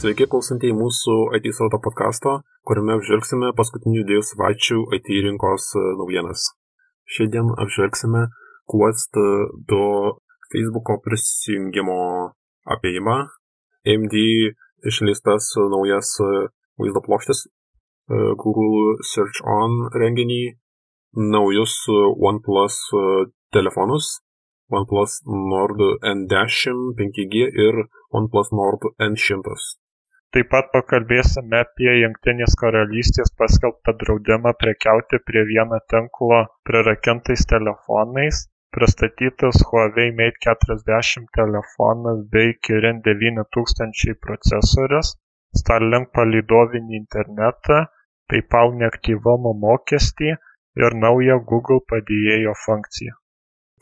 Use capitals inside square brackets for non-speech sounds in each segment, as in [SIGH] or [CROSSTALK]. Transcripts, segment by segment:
Sveiki klausantieji mūsų IT srauto podkasto, kuriame apžvelgsime paskutinių dviejų savaičių IT rinkos e, naujienas. Šiandien apžvelgsime Quest 2 Facebook'o prisijungimo apėjimą, AMD išleistas naujas e, vaizdo plokštės, e, Google Search On renginį, naujus OnePlus telefonus, OnePlus Nord N10 5G ir OnePlus Nord N100. Taip pat pakalbėsime apie Jungtinės karalystės paskelbtą draudimą prekiauti prie vieno tinklo prirakintais telefonais, pristatytas Huawei Mate 40 telefonas bei Kirin 9000 procesorius, Starlink palydovinį internetą, PayPal neaktyvumo mokestį ir naują Google padėjėjo funkciją.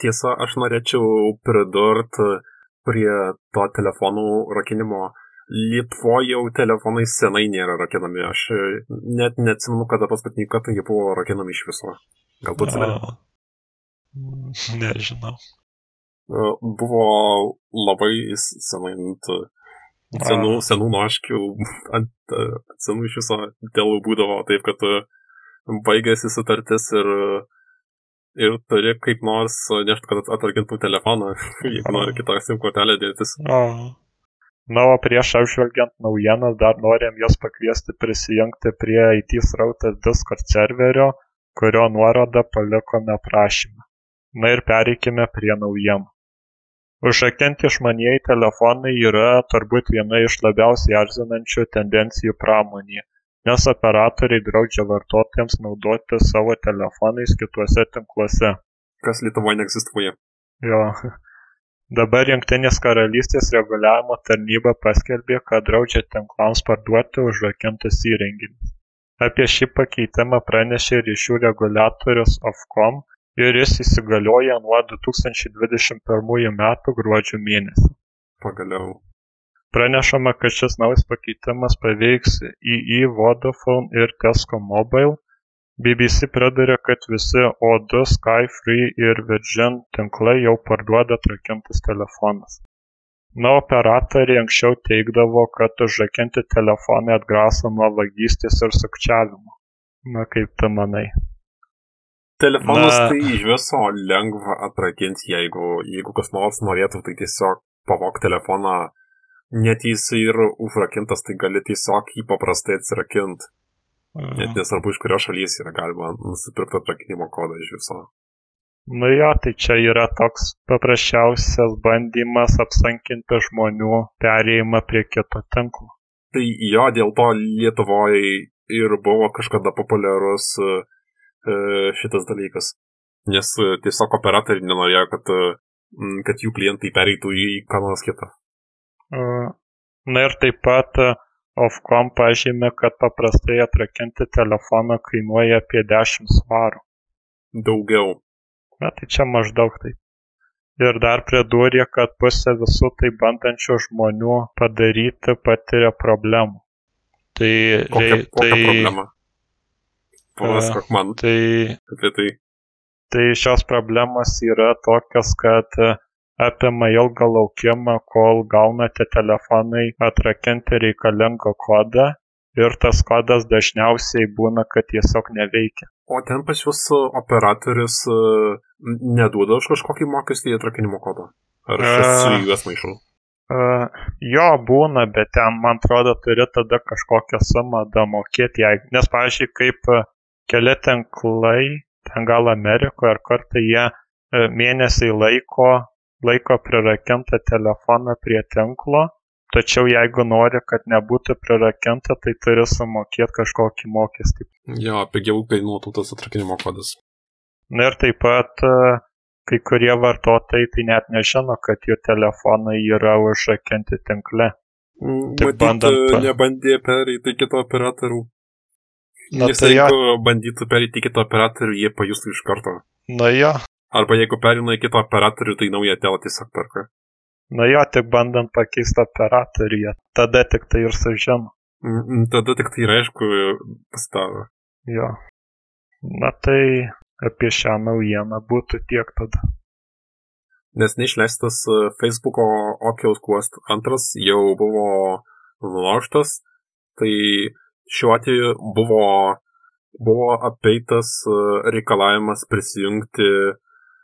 Tiesa, aš norėčiau pridurti prie to telefonų rakinimo Lietuvoje jau telefonai senai nėra rakinami. Aš e, net neatsimenu, kada paskutinį kartą jie buvo rakinami iš viso. Galbūt senai. Nežinau. E, buvo labai senai ant senų, senų noškių, ant senų iš viso dėl būdavo taip, kad e, baigėsi sutartis ir, ir turi kaip nors nešti, kad atrakintų telefoną, [LAUGHS] jeigu nori kitą SIM kortelę dėtis. A. Na, o prieš apžvelgiant naujienas dar norim Jūs pakviesti prisijungti prie IT srautas Discord serverio, kurio nuorodą palikome prašymą. Na ir pereikime prie naujienų. Užrakinti išmanieji telefonai yra turbūt viena iš labiausiai erzinančių tendencijų pramonėje, nes operatoriai draudžia vartotojams naudoti savo telefonais kituose tinkluose. Kas Lietuvoje neegzistuoja. Jo, Dabar Jungtinės karalystės reguliavimo tarnyba paskelbė, kad draudžia tinklams parduoti užrakintus įrenginius. Apie šį pakeitimą pranešė ryšių reguliatorius Ofcom ir jis įsigalioja nuo 2021 m. gruodžio mėnesio. Pagaliau. Pranešama, kad šis naujas pakeitimas paveiks II Vodafone ir Tesco Mobile bbc priduria kad visi o2 sky free ir virgin tinklai jau parduoda atrakintus telefonus. Na operatoriai anksčiau teigdavo kad užrakinti telefonai atgraso nuo vagystės ir sukčiavimo. Na kaip tu manai? Telefonus na... tai iš viso lengva atrakinti, jeigu, jeigu kas nors norėtų, tai tiesiog pavok telefoną, net jis ir užrakintas, tai gali tiesiog jį paprastai atsirakinti. Net nesvarbu, iš kurios šalies yra galima nusipirkti atrakinimo kodą iš viso. Nu jo, tai čia yra toks paprasčiausias bandymas apsankinti žmonių perėjimą prie kito tinklo. Tai jo, dėl to Lietuvoje ir buvo kažkada populiarus e, šitas dalykas. Nes e, tiesiog operatoriai nenorėjo, kad, kad jų klientai pereitų į ką nors kitą. Na ir taip pat Ofcom pažymi, kad paprastai atrakinti telefoną kainuoja apie 10 svarų. Daugiau. Na tai čia maždaug taip. Ir dar pridūrė, kad pusė visų tai bandančių žmonių padaryti patiria problemų. Tai... Kokia, kokia tai, problema? Papasakok man. Tai, apie tai. Tai šios problemos yra tokios, kad apima ilgą laukimą kol gaunate telefonui atrakinti reikalingą kodą ir tas kodas dažniausiai būna, kad tiesiog neveikia. O ten pas jūs operatorius uh, neduoda už kažkokį mokestį atrakinimo kodą? Ar aš su uh, juos maišau? Uh, jo būna, bet ten, man atrodo, turi tada kažkokią sumą damokėti, nes, pavyzdžiui, kaip keli tinklai, ten gal Amerikoje ar kartą jie mėnesiai laiko laiko prirakintą telefoną prie tinklo tačiau jeigu nori kad nebūtų prirakinta tai turi sumokėti kažkokį mokestį jo pigiau kainuotų tas atrakinimo kodas na ir taip pat e, kai kurie vartotojai tai net nežino kad jų telefonai yra užrakinti tinkle mm, Tik Matyt, bandant... nebandė pereiti kitą operatorių. Na, Nes tai jeigu ja. bandytų pereiti kitą operatorių, jie pajustų iš karto. Na jo, Arba jeigu perina į kitą operatorių, tai naują telą tiesiog perka. Na jo, tik bandant pakeisti operatoriją, tada tik tai ir sužino. Mm, mm, tada tik tai ir aišku pasidaro. Jo. Na tai apie šią naujieną būtų tiek tada. Nes neišleistas e, Facebook'o Oculus Quest 2 jau buvo nulaužtas, tai šiuo atveju buvo, buvo apeitas e, reikalavimas prisijungti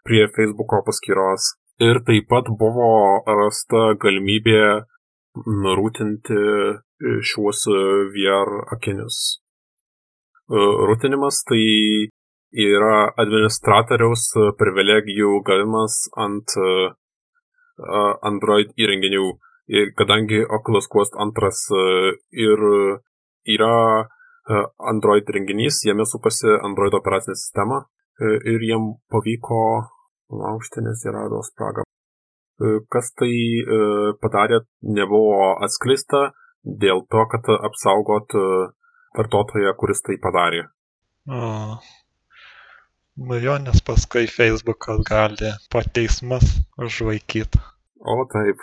prie Facebook'o paskyros ir taip pat buvo rasta galimybė nurūtinti šiuos VR akinius. Rūtinimas tai yra administratoriaus privilegijų gavimas ant Android įrenginių. Kadangi Oculus Quest 2 ir yra Android renginys, jame supasi Android operacinė sistema ir jiem pavyko laužti, nes jie rado spragą. Kas tai padarė, nebuvo atskleista dėl to, kad apsaugot vartotoją, kuris tai padarė. O, nu jo, nes paskui Facebookas gali po teismus užvaikyti. O taip.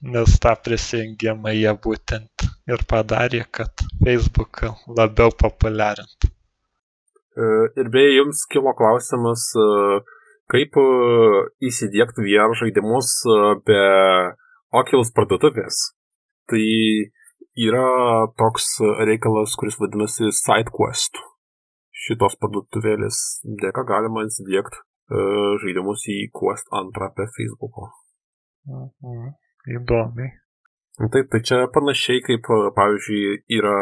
Nes tą prisijungimą jie būtent ir padarė, kad Facebooką labiau populiarint. E, ir beje, jums kilo klausimas, e, kaip e, įsidėkti VR žaidimus be Oculus parduotuvės. Tai yra toks reikalas, kuris vadinasi SideQuest šitos parduotuvėlės dėka galima įsidėkti žaidimus į Quest 2 apie Facebook'o. Mhm. Įdomiai. Taip, tai čia panašiai kaip, pavyzdžiui, yra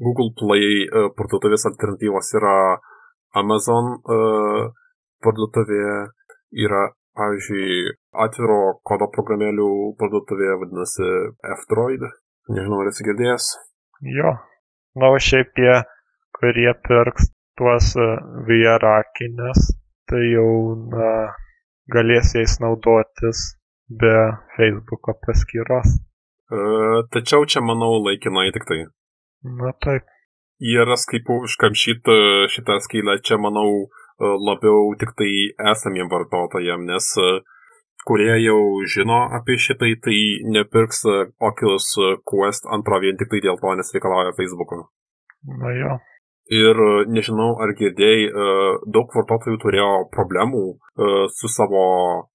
Google Play uh, parduotuvės alternatyvos, yra Amazon uh, parduotuvė, yra, pavyzdžiui, atviro kodo programėlių parduotuvė, vadinasi F-Droid. Nežinau, ar esi girdėjęs. Jo. Na, o šiaip tie, kurie pirks tuos e, VR akinius, tai jau na, galės jais naudotis be Facebook'o paskyros. Uh, tačiau čia, manau, laikinai tik tai. Na taip. Yra kaip užkamšyti šitą skylę, čia, manau, e, labiau tik tai esamiem vartotojam, nes kurie jau žino apie šitai, tai nepirks Oculus Quest antrą vien tik tai dėl to, nes reikalauja Facebook'o. Na jo. Ir e, nežinau, ar girdėjai, e, daug vartotojų turėjo problemų e, su savo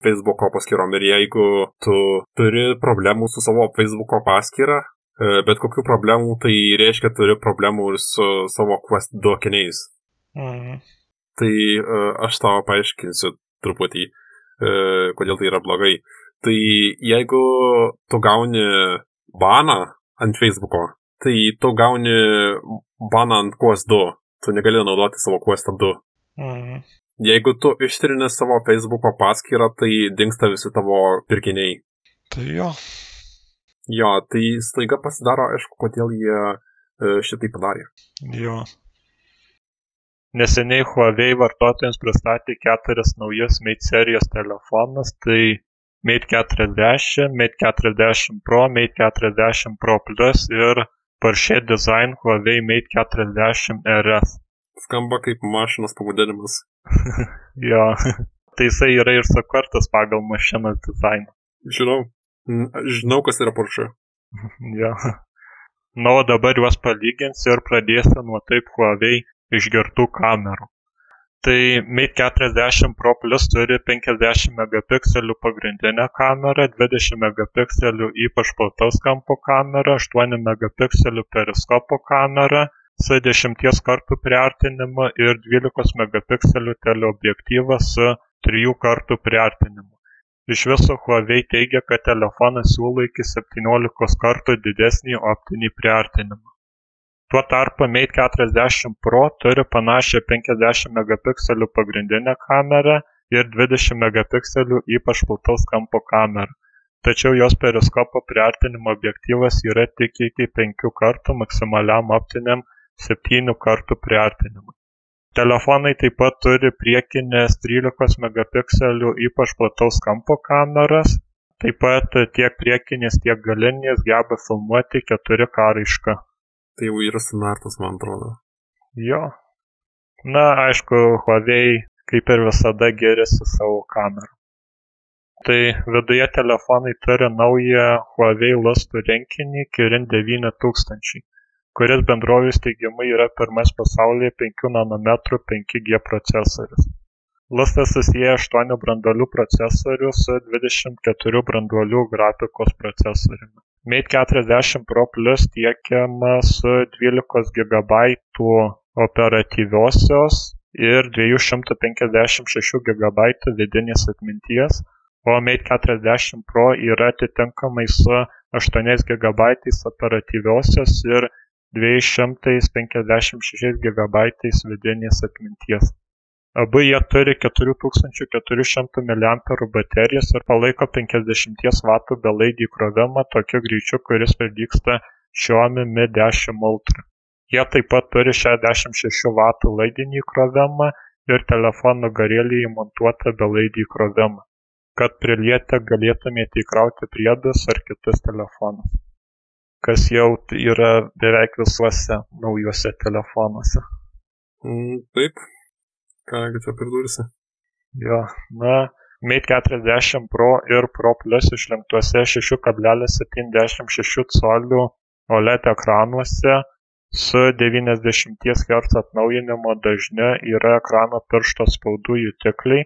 Facebook'o paskyrom. Ir jeigu tu turi problemų su savo Facebook'o paskyra, bet kokių problemų, tai reiškia turi problemų ir su savo Quest 2 akiniais. Mhm. Tai aš tavo paaiškinsiu truputį, kodėl tai yra blogai. Tai jeigu tu gauni baną ant Facebook'o, tai tu gauni baną ant Quest 2. Tu negali naudoti savo Quest 2. Mhm. Jeigu tu ištrini savo Facebook'o paskyrą, tai dinksta visi tavo pirkiniai. Tai jo. Jo, tai staiga pasidaro, aišku, kodėl jie e, šitai padarė. Jo. Neseniai Huawei vartotojams pristatė keturias naujas Mate serijos telefonus, tai Mate 40, Mate 40 Pro, Mate 40 Pro Plus ir Porsche Design Huawei Mate 40 RS. Skamba kaip mašinos pavadinimas. [LAUGHS] jo, tai jisai yra ir sukurtas pagal mašinos dizainą. Žinau, žinau, kas yra Porsche. [LAUGHS] jo. Na, o dabar juos palyginsiu ir pradėsiu nuo taip Huawei išgirtų kamerų. Tai Mate 40 Pro Plus turi 50 megapikselių pagrindinę kamerą, 20 megapikselių ypač plataus kampo kamerą, 8 megapikselių periskopo kamerą su 10 kartų priartinimu ir 12 megapikselių teleobjektyvą su 3 kartų priartinimu. Iš viso Huawei teigia, kad telefonas siūlo iki 17 kartų didesnį optinį priartinimą. Tuo tarpu Mate 40 Pro turi panašią 50 megapikselių pagrindinę kamerą ir 20 megapikselių ypač plataus kampo kamerą, tačiau jos periskopo priartinimo objektyvas yra tik iki 5 kartų maksimaliam optiniam 7 kartų priartinimui. Telefonai taip pat turi priekinės 13 megapikselių ypač plataus kampo kameras, taip pat tiek priekinės, tiek galinės geba filmuoti 4K raišką. Tai jau yra standartas, man atrodo. Jo. Na, aišku, Huawei kaip ir visada geriasi savo kamerą. Tai viduje telefonai turi naują Huawei lustų rinkinį Kirin 9000 kuris bendrovės teigimu yra pirmas pasaulyje 5 nanometrų 5G procesorius. Lustas susijęs 8 branduolių procesorių su 24 branduolių grafikos procesoriumi. Mate 40 Pro Plus tiekiama su 12 GB operatyviosios ir 256 GB vidinės atminties, o Mate 40 Pro yra atitinkamai su 8 GB operatyviosios ir 256 GB vidinės atminties. Abu jie turi 4400 mAh baterijas ir palaiko 50 W belaidį įkrovimą tokiu greičiu, kuris prilygsta Xiaomi Mi 10 Ultra. Jie taip pat turi 66 W laidinį įkrovimą ir telefono nugarėlėje įmontuotą belaidį įkrovimą, kad prilietę galėtumėte įkrauti priedus ar kitus telefonus, kas jau yra beveik visuose naujuose telefonuose. Mm, taip, ką čia pridursi? Jo, na, Mate 40 Pro ir Pro Plus išlenktuose 6,76 colių OLED ekranuose su 90 Hz atnaujinimo dažniu yra ekrano piršto spaudų jutikliai,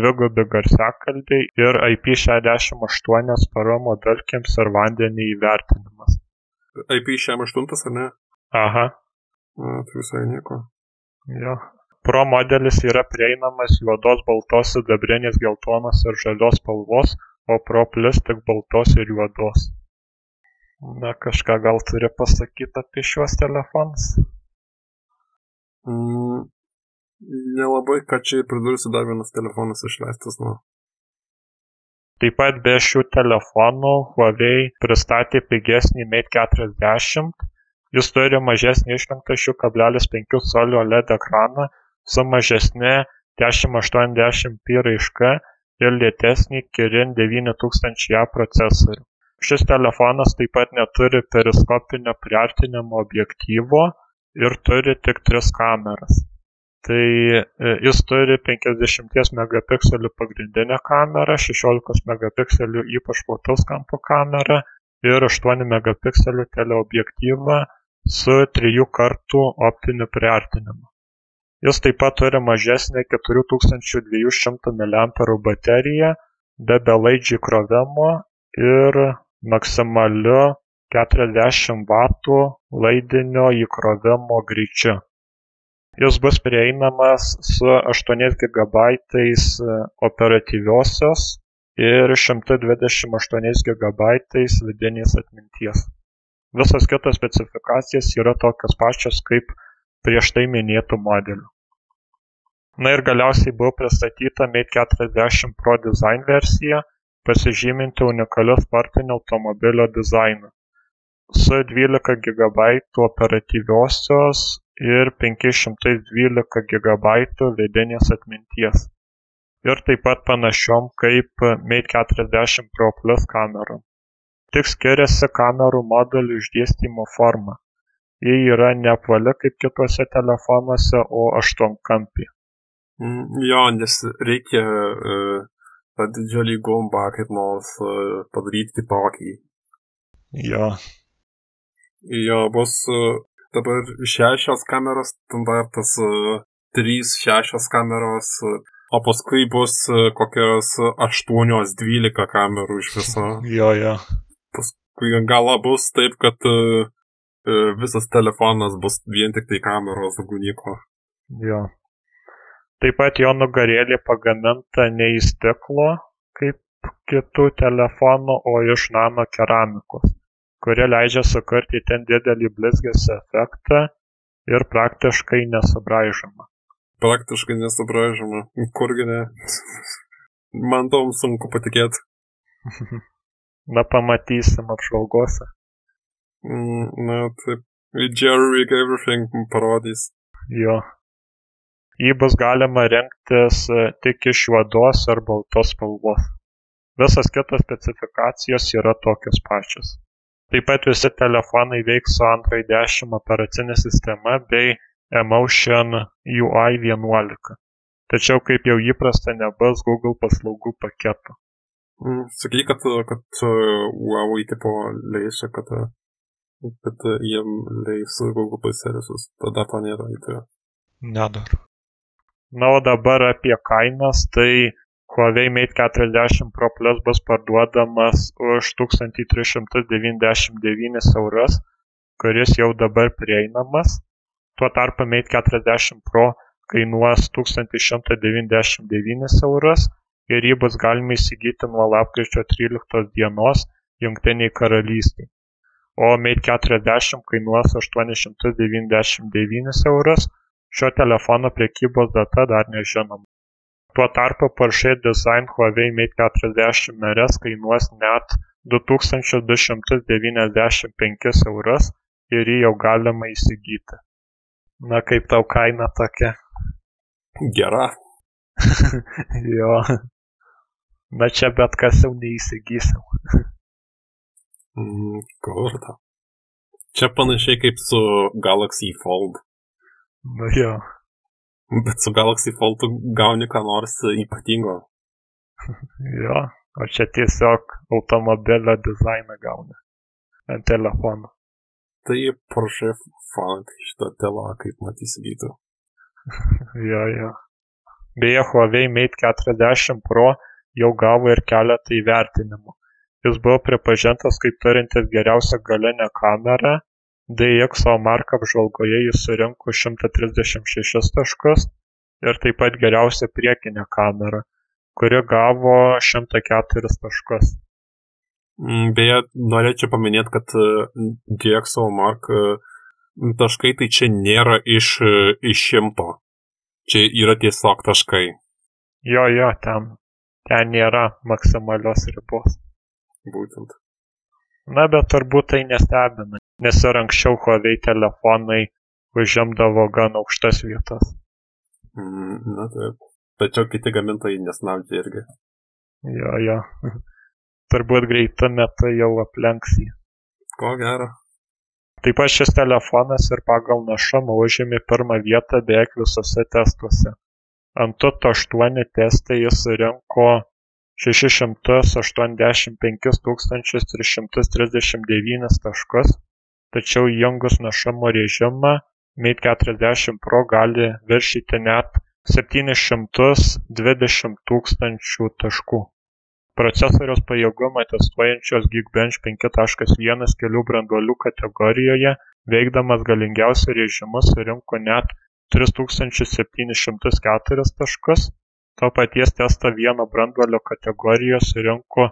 dvigubi garsiakalbiai ir IP68 atsparumo dalkėms ir vandeniui įvertinimas. IP68 ar ne? Aha. Na, tai visai nieko. Jo, pro modelis yra prieinamas juodos baltos sidabrinės geltonos ir žalios spalvos o pro plius tik baltos ir juodos na kažką gal turi pasakyt apie šiuos telefonus mm, nelabai ką čia pridursiu dar vienas telefonas išleistas nuo Taip pat be šių telefonų Huawei pristatė pigesnį Mate 40. Jis turi mažesnį išlenktą 6,5 colio LED ekraną su mažesne 1080p raiška ir lėtesnį Kirin 9000A procesorių. Šis telefonas taip pat neturi periskopinio priartinimo objektyvo ir turi tik tris kameras. Tai e, jis turi 50 megapikselių pagrindinę kamerą, 16 megapikselių ypač plataus kampo kamerą ir 8 megapikselių teleobjektyvą su 3 kartų optiniu priartinimu jis taip pat turi mažesnę keturių tūkstančių dviejų šimtų miliamperų bateriją be belaidžio įkrovimo ir maksimaliu 40 vatų laidinio įkrovimo greičiu. Jis bus prieinamas su 8 GB operatyviosios ir 128 GB vidinės atminties. Visos kitos specifikacijos yra tokios pačios kaip prieš tai minėtų modelių. Na ir galiausiai buvo pristatyta Mate 40 Pro Design versija, pasižyminti unikaliu sportinio automobilio dizainu. Su 12 GB operatyviosios ir 512 GB vidinės atminties. Ir taip pat panašiom kaip Mate 40 Pro Plus kamerom. Tik skiriasi kamerų modulių išdėstymo forma ji yra ne apvali kaip kituose telefonuose o aštuonkampė mm, jo nes reikia uh, tą didžiulį gumbą kaip nors uh, padaryti kitokį jo jo bus uh, dabar šešios kameros standartas uh, trys šešios kameros uh, o paskui bus kokios 8-12 kamerų iš viso. [LAUGHS] Jo, jo. Paskui gal bus taip, kad E, visas telefonas bus vien tik tai kameros daugiau Jo. Taip pat jo nugarėlė pagaminta ne iš stiklo, kaip kitų telefonų, o iš nano keramikos, kuri leidžia sukurti ten didelį blizgesio efektą ir praktiškai nesubraižoma. Praktiškai nesubraižoma. Kurgi ne? Man tom sunku patikėti. [LAUGHS] Na, pamatysim apžvalgose. Mm, na, taip. Jerry Everything parodys. Jo. Jį bus galima rengtis e, tik iš juodos ar baltos spalvos. Visas kitos specifikacijos yra tokios pačios. Taip pat visi telefonai veiks su Android 10 operacinė sistema bei Emotion UI 11. Tačiau kaip jau įprasta nebus Google paslaugų paketo. Mm, sakai, kad, kad Huawei tipo leisė, kad kad jiem leis Google Play servisus. Tada to nėra įtariu. Nedar. Na, o dabar apie kainas, tai Huawei Mate 40 Pro Plus bus parduodamas už 1399 eurus, kuris jau dabar prieinamas. Tuo tarpu Mate 40 Pro kainuos 1199 eurus ir jį bus galima įsigyti nuo lapkričio 13 dienos Junktiniai karalystiai. O Mate 40 kainuos 899 eurus, šio telefono prekybos data dar nežinoma. Tuo tarpu Porsche Design Huawei Mate 40 RS kainuos net 2295 eurus ir jį jau galima įsigyti. Na kaip tau kaina tokia? Gera. [LAUGHS] jo. Na čia bet kas jau neįsigysim. mm, Kurta. Čia panašiai kaip su Galaxy Fold. Nu jo. Bet su Galaxy Fold tu gauni ką nors ypatingo. jo, o čia tiesiog automobilio dizainą gauni ant telefono. Tai Porsche fanai šitą telą kaip matysigytų. [LAUGHS] jo, jo. Beje, Huawei Mate 40 Pro jau gavo ir keletą įvertinimų. Jis buvo pripažintas kaip turintis geriausią galinę kamerą DxO marka apžvalgoje jis surinko 136 taškus ir taip pat geriausia priekinė kamera, kuri gavo 104 taškus. Mm, beje, norėčiau paminėti, kad e, DxO mark e, taškai tai čia nėra iš, e, iš šimto. Čia yra tiesiog taškai. Jo, jo, ten, ten nėra maksimalios ribos. Būtent. Na, bet turbūt tai nestebina, nes ir anksčiau Huawei telefonai užimdavo gan aukštas vietas. Mm, na taip. Tačiau kiti gamintojai nesnaudžia irgi. Jo, jo. [LAUGHS] Turbūt greitą metą jau aplenks jį. Ko gero. Taip pat šis telefonas ir pagal našumą užėmė pirmą vietą beveik visose testuose. Ant TUT 8 testai jis surinko 685 taškus, tačiau įjungus našumo režimą Mate 40 Pro gali viršyti net 720 tūkstančių taškų. Procesoriaus pajėgumą testuojančios Geekbench 5.1 kelių branduolių kategorijoje veikdamas galingiausiu režimu surinko net 3704 taškus, to paties testo vieno branduolio kategorijoje surinko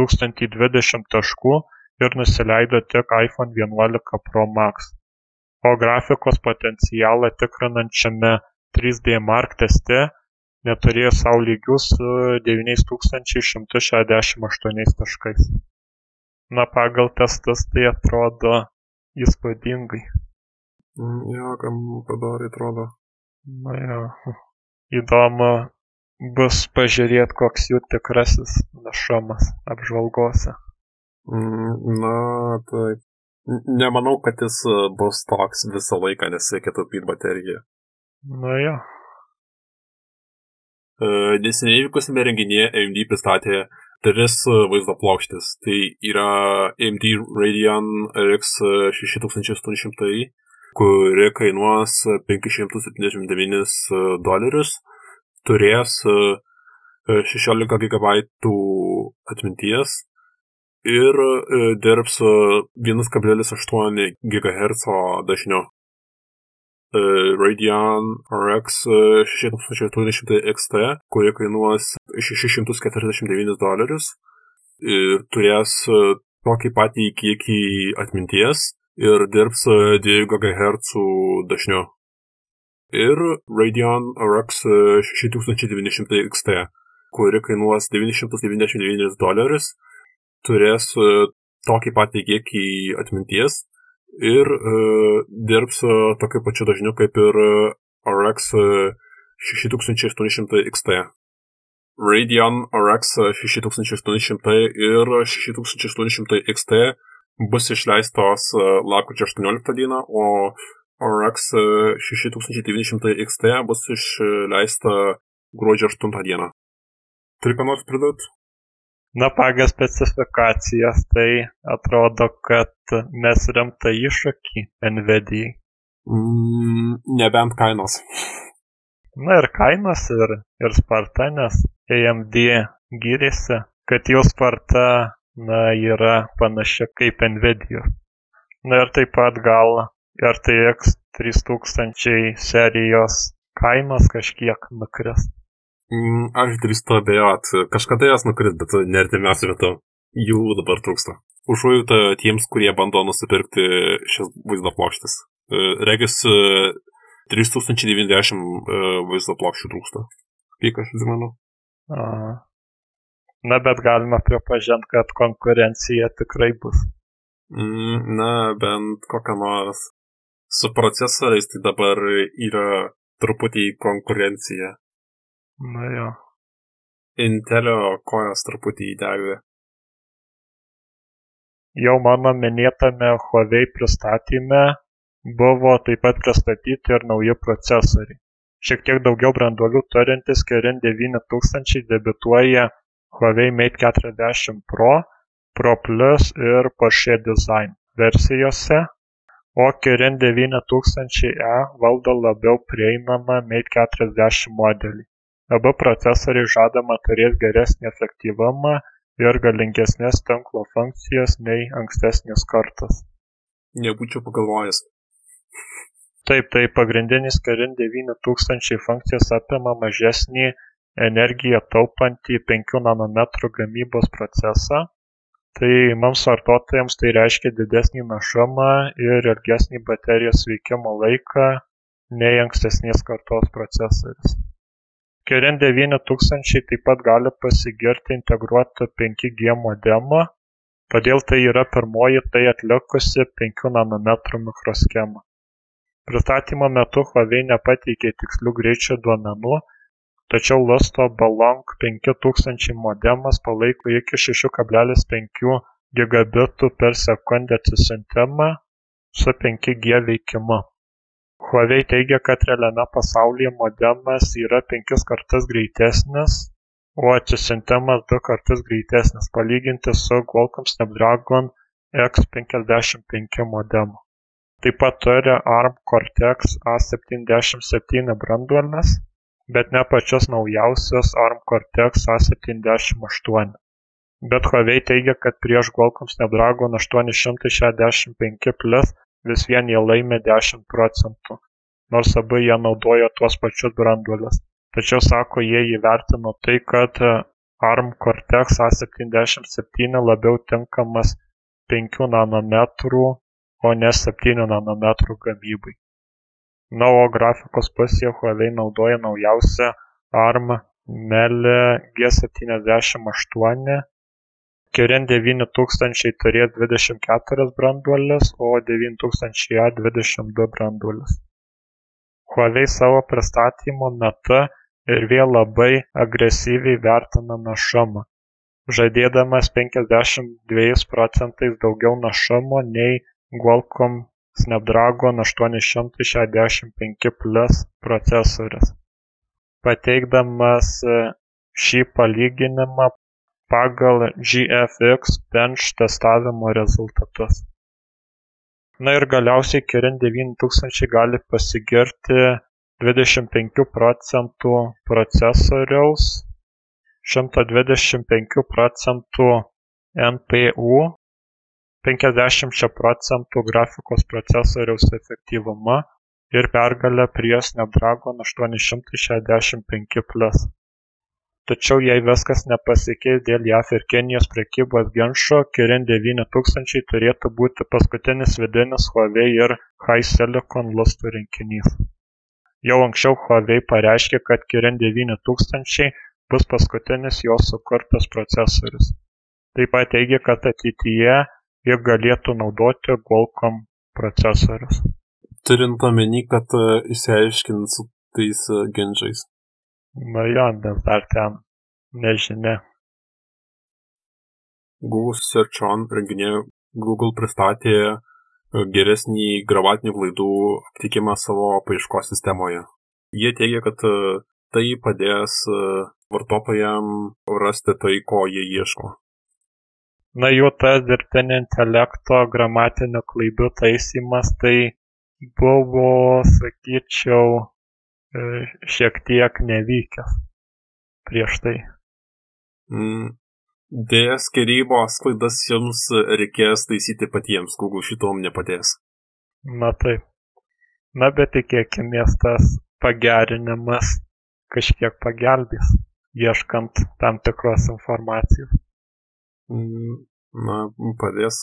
1020 taškų ir nusileido tik iPhone 11 Pro Max. O grafikos potencialą tikrinančiame 3D Mark teste neturėjo savo lygių su 9168 taškais. Na, pagal testus tai atrodo įspūdingai. Mm, jo, kam padarė atrodo. Na jo, įdomu bus pažiūrėti, koks jų tikrasis našumas apžvalgose. Mm, na, taip. Nemanau, kad jis e, bus toks visą laiką, nes reikia taupyti bateriją. Na jo. E, neseniai vykusiame renginyje AMD pristatė tris e, vaizdo plokštės. Tai yra AMD Radeon RX 6800, kuri kainuos 579 dolerius, turės 16 GB atminties ir dirbs 1,8 GHz dažniu. Radeon RX 6800 XT, kuri kainuos 649 dolerius ir turės tokį patį kiekį atminties ir dirbs 2 GHz dažniu. Ir Radeon RX 6900 XT, kuri kainuos 999 dolerius, turės tokį patį kiekį atminties ir uh, dirbs uh, tokiu pačiu dažniu kaip ir RX uh, 6800 XT. Radeon RX 6800 ir 6800 XT bus išleistos lapkričio 18 dieną, o RX 6900 XT bus išleista gruodžio 8 dieną. Turi ką nors pridėti? Na, pagal specifikacijas tai atrodo, kad mes rimtą iššūkį NVIDIA. Mm, nebent kainos. Na ir kainos, ir, ir sparta, nes AMD gyrėsi, kad jų sparta na, yra panaši kaip Nvidia. Na ir taip pat gal RTX 3000 serijos kainos kažkiek nukris. Mm, aš drįstu abejot, kažkada jos nukris, bet nertimiausiu metu jų dabar trūksta. Užuojauta tiems, kurie bando nusipirkti šias vaizdo plokštės. E, regis 3090 e, vaizdo plokščių trūksta. Kiek aš atsimenu? Na, bet galima pripažinti, kad konkurencija tikrai bus. Mm, na, bent kokią nors. Su procesoriais tai dabar yra truputį konkurencija. Na jo. Intelio kojas truputį įdegė. Jau mano minėtame Huawei pristatyme buvo taip pat pristatyti ir nauji procesoriai. Šiek tiek daugiau branduolių turintis Kirin 9000 debituoja Huawei Mate 40 Pro Pro Plus ir Porsche Design versijose, o Kirin 9000e valdo labiau prieinamą Mate 40 modelį. Abu procesoriai žadama turės geresnį efektyvumą ir galingesnės tinklo funkcijas nei ankstesnės kartos. Nebūčiau pagalvojęs. Taip, tai pagrindinis Kirin 9000 funkcijas apima mažesnį energiją taupantį 5 nanometrų gamybos procesą, tai mums vartotojams tai reiškia didesnį našumą ir ilgesnį baterijos veikimo laiką nei ankstesnės kartos procesorius. Kirin 9000 taip pat gali pasigirti integruotą 5G modemą, todėl tai yra pirmoji tai atlikusi 5 nanometrų mikroschemą. Pristatymo metu Huawei nepateikė tikslių greičio duomenų, tačiau lusto balong penki tūkstančiai modemas palaiko iki šešių kablelis penkių gigabitų per sekundę atsisiuntimą su 5G veikimu. Huawei teigia, kad realiame pasaulyje modemas yra penkis kartus greitesnis, o atsisiuntimas du kartus greitesnis palyginti su Qualcomm Snapdragon X55 modemu. Taip pat turi ARM Cortex A77 branduolės bet ne pačius naujausius ARM Cortex A78. Bet Huawei teigia, kad prieš Qualcomm Snapdragon 865 Plus vis vien jie laimi 10 procentų, nors abu jie naudoja tuos pačius branduolius. Tačiau sako, jie įvertino tai, kad ARM Cortex A77 labiau tinkamas 5 nanometrų, o ne 7 nanometrų gamybai na o grafikos pusėje huawei naudoja naujausią arm mele g78 kirin 9000 turės 24 branduoles, o 9000A 22 branduoles. Huawei savo pristatymo metu ir vėl labai agresyviai vertina našumą, žadėdamas 52 procentais daugiau našumo nei Qualcomm Snapdragon aštuoni šimtai šešiasdešimt penki Plus procesorius. Pateikdamas šį palyginimą pagal GFX Bench testavimo rezultatus. Na ir galiausiai Kirin 9000 gali pasigirti 25 procentų procesoriaus, 125 procentų NPU penkiasdešimčia procentų grafikos procesoriaus efektyvumu ir pergale prieš Snapdragon 865 Plus. Tačiau jei viskas nepasikeis dėl JAF ir Kenijos prekybos ginčo, Kirin 9000 turėtų būti paskutinis vidinis Huawei ir HiSilicon lustų rinkinys. Jau anksčiau Huawei pareiškė, kad Kirin 9000 bus paskutinis jos sukurtas procesorius. Taip pat teigia, kad ateityje jie galėtų naudoti Qualcomm procesorius. Turint omeny, kad e, išsiaiškins tais e, ginčiais. Na jo, nes dar ten nežinia. Google Search On renginėje Google pristatė e, geresnį gramatinių klaidų aptikimą savo paieškos sistemoje. Jie teigia, kad tai padės vartotojams rasti tai, ko jie ieško na jų tas dirbtinio intelekto gramatinių klaidų taisymas tai buvo, sakyčiau, e, šiek tiek nevykęs prieš tai. Mm. Dėja, skirybos klaidas jums reikės taisyti patiems, Google šitom nepadės. Na taip. Na bet tikėkime, tas pagerinimas kažkiek pagelbės, ieškant tam tikros informacijos. Mm, na, padės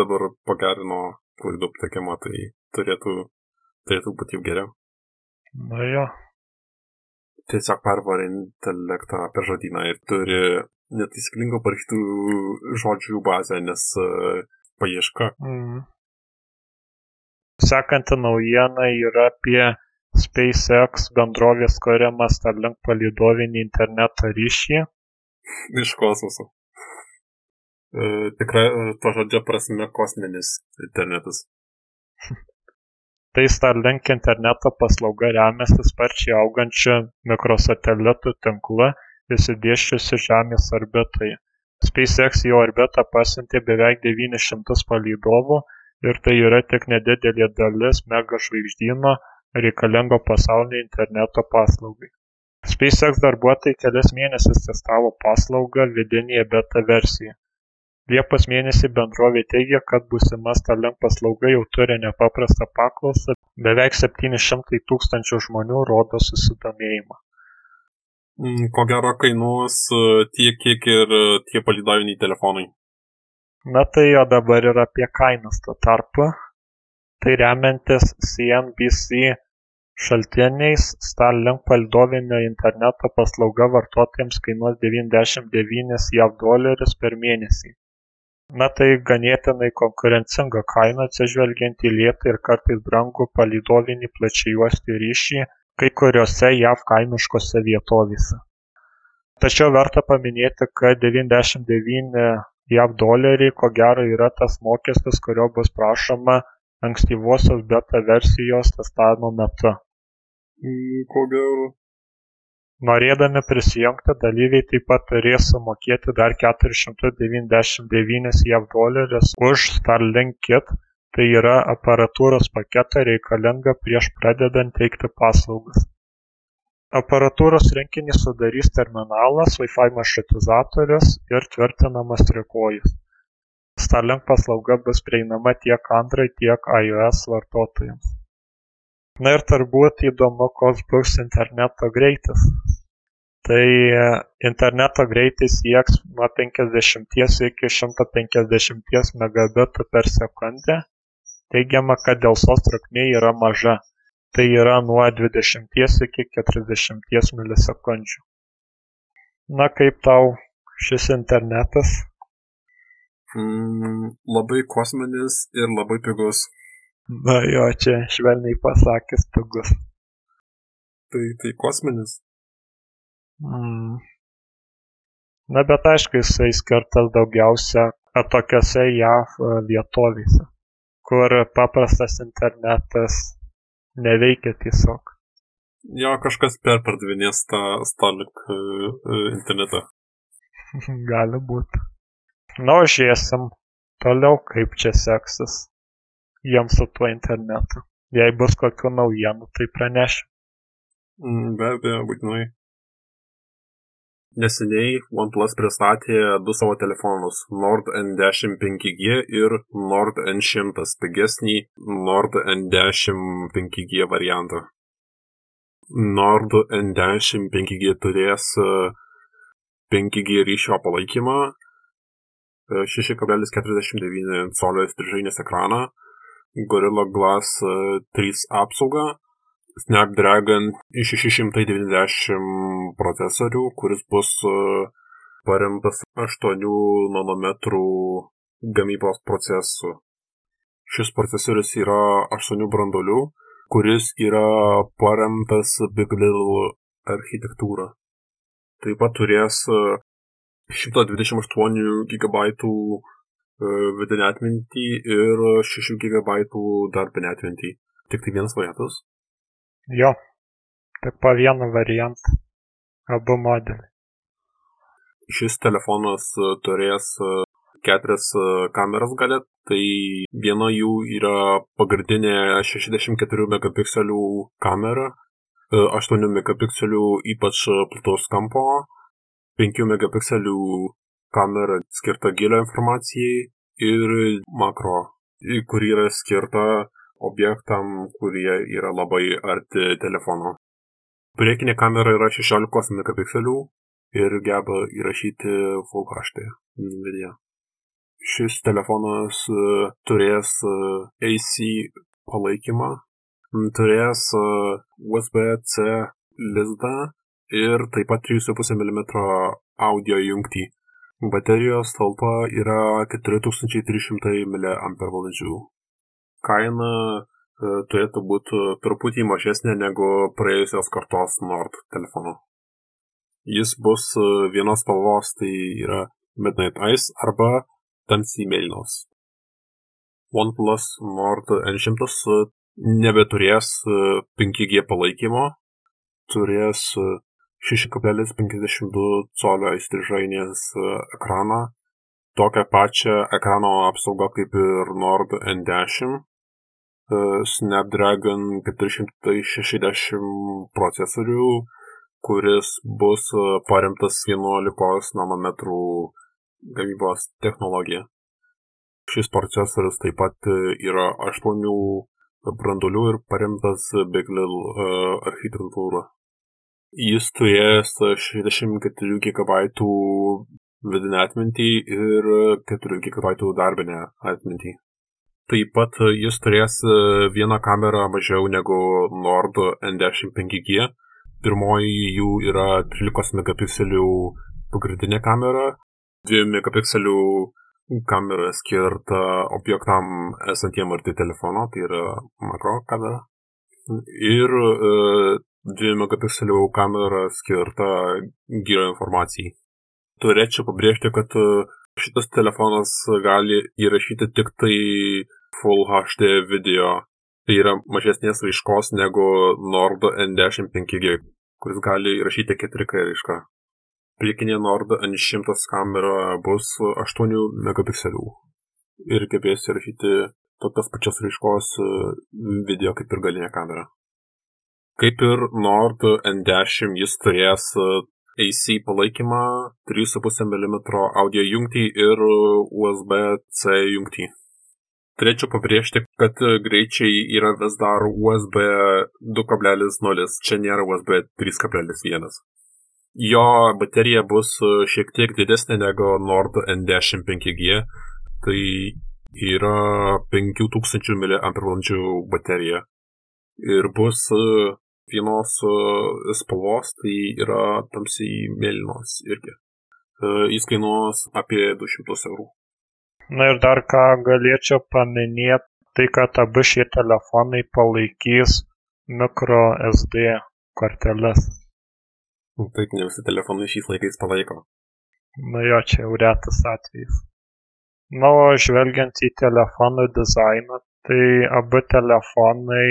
dabar pagerino klaidų aptikimą, tai turėtų, turėtų būti jau geriau. Na jo. Tiesiog pervarė intelektą per žodyną ir turi netaisyklingo parašytų žodžių bazę, nes uh, paieška. Mm. Sekanti naujiena yra apie SpaceX bendrovės kuriamą Starlink palidovinį interneto ryšį. Iš kosmoso. Uh, tikrai uh, to žodžio prasme kosminis internetas. [LAUGHS] tai Starlink interneto paslauga remiasi sparčiai augančiu mikrosatelitų tinklu išsidėsčiusiu Žemės orbitoje. SpaceX į orbitą pasiuntė beveik 900 palydovų ir tai yra tik nedidelė dalis megažvaigždyno reikalingo pasaulinio interneto paslaugai. SpaceX darbuotojai kelias mėnesius testavo paslaugą vidinėje beta versijoje. Liepos mėnesį bendrovė teigia, kad būsima Starlink paslauga jau turi nepaprastą paklausą, beveik 700 tūkstančių žmonių rodo susidomėjimą. Mm, ko gero kainuos e, tiek, kiek ir e, tie palidaviniai telefonai. Na tai jo dabar yra apie kainas tuo tarpu. Tai remiantis CNBC šaltiniais Starlink palidovinio interneto paslauga vartotojams kainuos 99 JAV dolerius per mėnesį. Na tai ganėtinai konkurencinga kaina atsižvelgiant į lėtą ir kartais brangų palidovinį plačiajuostį ryšį kai kuriose jav kaimiškose vietovėse. Tačiau verta paminėti kad devyniasdešimt devyni jav doleriai ko gero yra tas mokestis kurio bus prašoma ankstyvosios beta versijos testavimo metu. Mm, ko gero norėdami prisijungti dalyviai taip pat turės sumokėti dar keturis šimtus devyniasdešimt devynis jav dolerius už starlink kit. Tai yra aparatūros paketą reikalingą prieš pradedant teikti paslaugas. Aparatūros rinkinį sudarys terminalas wi-fi maršrutizatorius ir tvirtinamas trikojis. Starlink paslauga bus prieinama tiek android tiek ios vartotojams na ir turbūt įdomu koks bus interneto greitis. Tai interneto greitis sieks nuo 50 iki 150 megabitų per sekundę. Teigiama kad delsos trukmė yra maža. Tai yra nuo dvidešimties iki keturiasdešimties milisekundžių. Na kaip tau šis internetas? Mm, labai kosminis ir labai pigus na jo čia švelniai pasakęs pigus tai tai kosminis mm. na bet aišku jisai skirtas daugiausia atokiose jav vietovėse kur paprastas internetas neveikia tiesiog. Jo, kažkas perpardavinės tą Starlink uh, internetą. [LAUGHS] Gali būti. Na, žiūrėsim toliau, kaip čia seksis jiems su tuo internetu. Jei bus kokių naujienų, tai pranešiu. Mm, be abejo, būtinai. Neseniai OnePlus pristatė du savo telefonus Nord N10 5G ir Nord N100 pigesnį Nord N10 5G variantą. Nord N10 5G turės 5G ryšio palaikymą, 6,49 colio strižainės ekraną, Gorilla Glass 3 apsaugą Snapdragon 690 procesorių, kuris bus e, paremtas 8 nanometrų gamybos procesu. Šis procesorius yra 8 brandolių, kuris yra paremtas Big Little architektūra. Taip pat turės 128 GB vidinę atmintį ir 6 GB darbinę atmintį. Tik tai vienas variantas? Jo. Tik po vieną variantą. Abu modeliai. Šis telefonas e, turės e, keturias e, kameras gale, tai viena jų yra pagrindinė 64 megapikselių kamera, 8 megapikselių ypač plataus kampo 5 megapikselių kamera skirta gilio informacijai ir makro, kuri yra skirta objektam, kurie yra labai arti telefono. Priekinė kamera yra 16 megapikselių ir geba įrašyti Full HD video. Šis telefonas e, turės e, AC palaikymą, turės e, USB-C lizdą ir taip pat 3,5 mm audio jungtį. Baterijos talpa yra 4300 mAh. Kaina turėtų būti truputį mažesnė negu praėjusios kartos Nord telefono. Jis bus vienos spalvos, tai yra Midnight Ice arba tamsiai mėlynos. OnePlus Nord N100 nebeturės 5G palaikymo, turės 6,52 colio įstrižainės ekraną, tokią pačią ekrano apsaugą kaip ir Nord N10, Snapdragon 460 procesorių, kuris bus paremtas 11 nanometrų gamybos technologija. Šis procesorius taip pat e, yra 8 branduolių ir paremtas Beglil e, architektūra. Jis turės 64 GB vidinę atmintį ir 4 GB darbinę atmintį. Taip pat jis turės e, vieną kamerą mažiau negu Nord N10 5G. Pirmoji jų yra 13 megapikselių pagrindinė kamera 2 megapikselių kamera skirta objektam esantiem arti telefono, tai yra makro kamera. Ir e, 2 megapikselių kamera skirta gyro informacijai. Turėčiau pabrėžti, kad e, šitas telefonas gali įrašyti tik tai Full HD video. Tai yra mažesnės raiškos negu Nord N10 5G, kuris gali įrašyti 4K raišką. Priekinė Nord N100 kamera bus 8 megapikselių ir gebės įrašyti tokios pačios raiškos e, video kaip ir galinė kamera. Kaip ir Nord N10 jis turės e, AC palaikymą, 3,5 mm audio jungtį ir USB-C jungtį. Turėčiau pabrėžti, kad greičiai yra vis dar USB 2.0, čia nėra USB 3.1. Jo baterija bus e, šiek tiek didesnė negu Nord N10 5G, tai yra 5000 mAh baterija. Ir bus e, vienos e, spalvos, tai yra tamsiai mėlynos irgi. Jis kainuos apie 200 eurų. Na ir dar ką galėčiau paminėti, tai kad abu šie telefonai palaikys micro SD korteles. Taip, ne visi telefonai šiais laikais palaiko. Na jo, čia jau retas atvejis. Na, o žvelgiant į telefonų dizainą, tai abu telefonai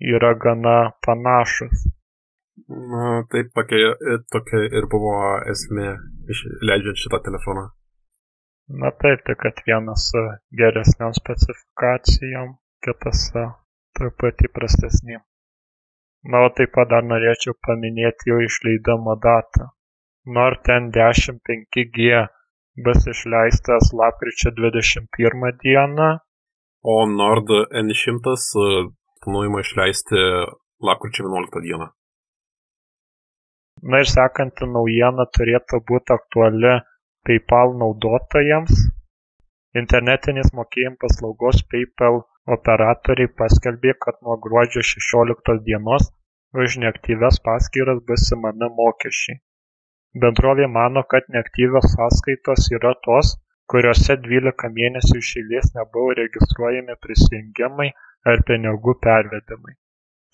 yra gana panašus. Na, taip, tokia, tokia ir buvo esmė leidžiant šitą telefoną. Na taip, tik kad vienas geresniam specifikacijom, kitas truputį prastesnėm. Na, o taip pat dar norėčiau paminėti jo išleidimo datą. Nord N10 5G bus išleistas lapkričio 21 dieną. O Nord N100 e, planuojama išleisti lapkričio 11 dieną. Na ir sekanti naujiena turėtų būti aktuali PayPal naudotojams. Internetinės mokėjimų paslaugos PayPal Operatoriai paskelbė, kad nuo gruodžio šešioliktos dienos už neaktyvias paskyras bus imami mokesčiai. Bendrovė mano, kad neaktyvios sąskaitos yra tos, kuriuose 12 mėnesių iš eilės nebuvo registruojami prisijungimai ar pinigų pervedimai.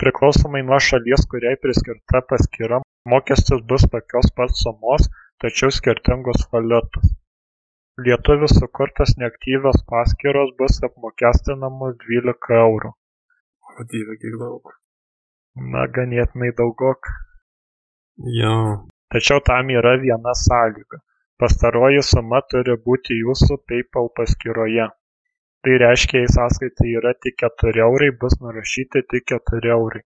Priklausomai nuo šalies, kuriai priskirta paskyra, mokestis bus tokios pat sumos, tačiau skirtingos valiutos lietuvių sukurtos neaktyvios paskyros bus apmokestinamos dvylika eurų. O dieve, kiek daug. Na, ganėtinai daugok. Jo. Tačiau tam yra viena sąlyga. Pastaroji suma turi būti jūsų PayPal paskyroje. Tai reiškia, jei sąskaita yra tik 4 eurai, bus nurašyti tik 4 eurai.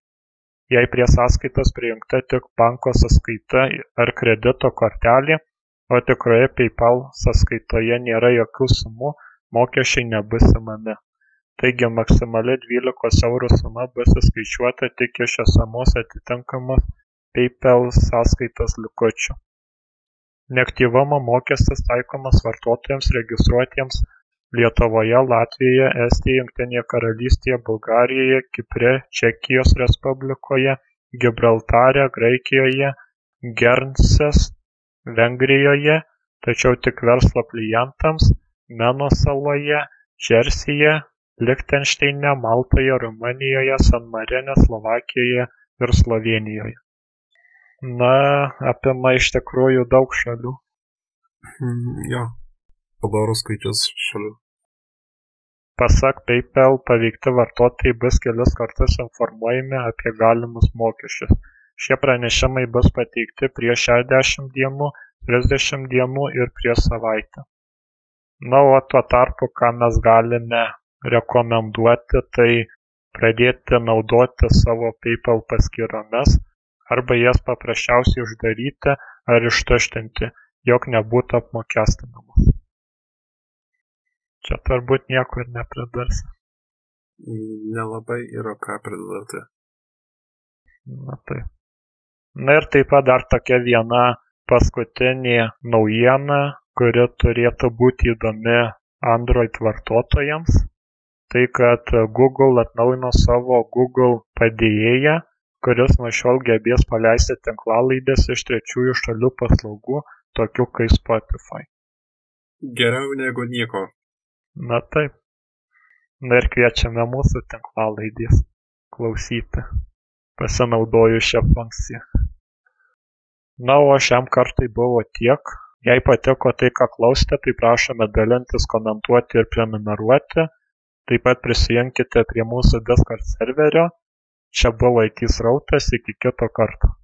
Jei prie sąskaitos prijungta tik banko sąskaita ar kredito kortelė, o tikroje PayPal sąskaitoje nėra jokių sumų, mokesčiai nebus imami. Taigi maksimali 12 eurų suma bus įskaičiuota tik iš esamos atitinkamos PayPal sąskaitos likučių. Neaktyvumo mokestis taikomas vartotojams registruotiems Lietuvoje, Latvijoje, Estijoje, Jungtinėje Karalystėje, Bulgarijoje, Kipre, Čekijos Respublikoje, Gibraltare, Graikijoje, Guernsės, Vengrijoje, tačiau tik verslo klientams Meno saloje, Džersyje, Lichtenšteine, Maltoje, Rumunijoje, San Marine, Slovakijoje ir Slovėnijoje. Na, apima iš tikrųjų daug šalių. Mm, jo, padorus skaičius šalių. Pasak PayPal paveikti vartotojai bus kelis kartus informuojami apie galimus mokesčius. Šie pranešimai bus pateikti prieš 60 dienų, 30 dienų ir prieš savaitę. Na, o tuo tarpu, ką mes galime rekomenduoti, tai pradėti naudoti savo PayPal paskyromis arba jas paprasčiausiai uždaryti ar ištuštinti, jog nebūtų apmokestinamos. Čia turbūt nieko ir nepridursi. Nelabai yra ką pridurti. Na tai. Na ir taip pat dar tokia viena paskutinė naujiena, kuri turėtų būti įdomi Android vartotojams. Tai kad Google atnaujino savo Google padėjėją, kuris nuo šiol gebės paleisti tinklalaidės iš trečiųjų šalių paslaugų, tokių kaip Spotify. Geriau negu nieko. Na taip. Na ir kviečiame mūsų tinklalaidės klausyti, pasinaudojus šią funkciją. Na, o šiam kartui buvo tiek. Jei patiko tai, ką klausėte, tai prašome dalintis, komentuoti ir prenumeruoti. Taip pat prisijunkite prie mūsų Discord serverio. Čia buvo IT srautas, iki kito karto.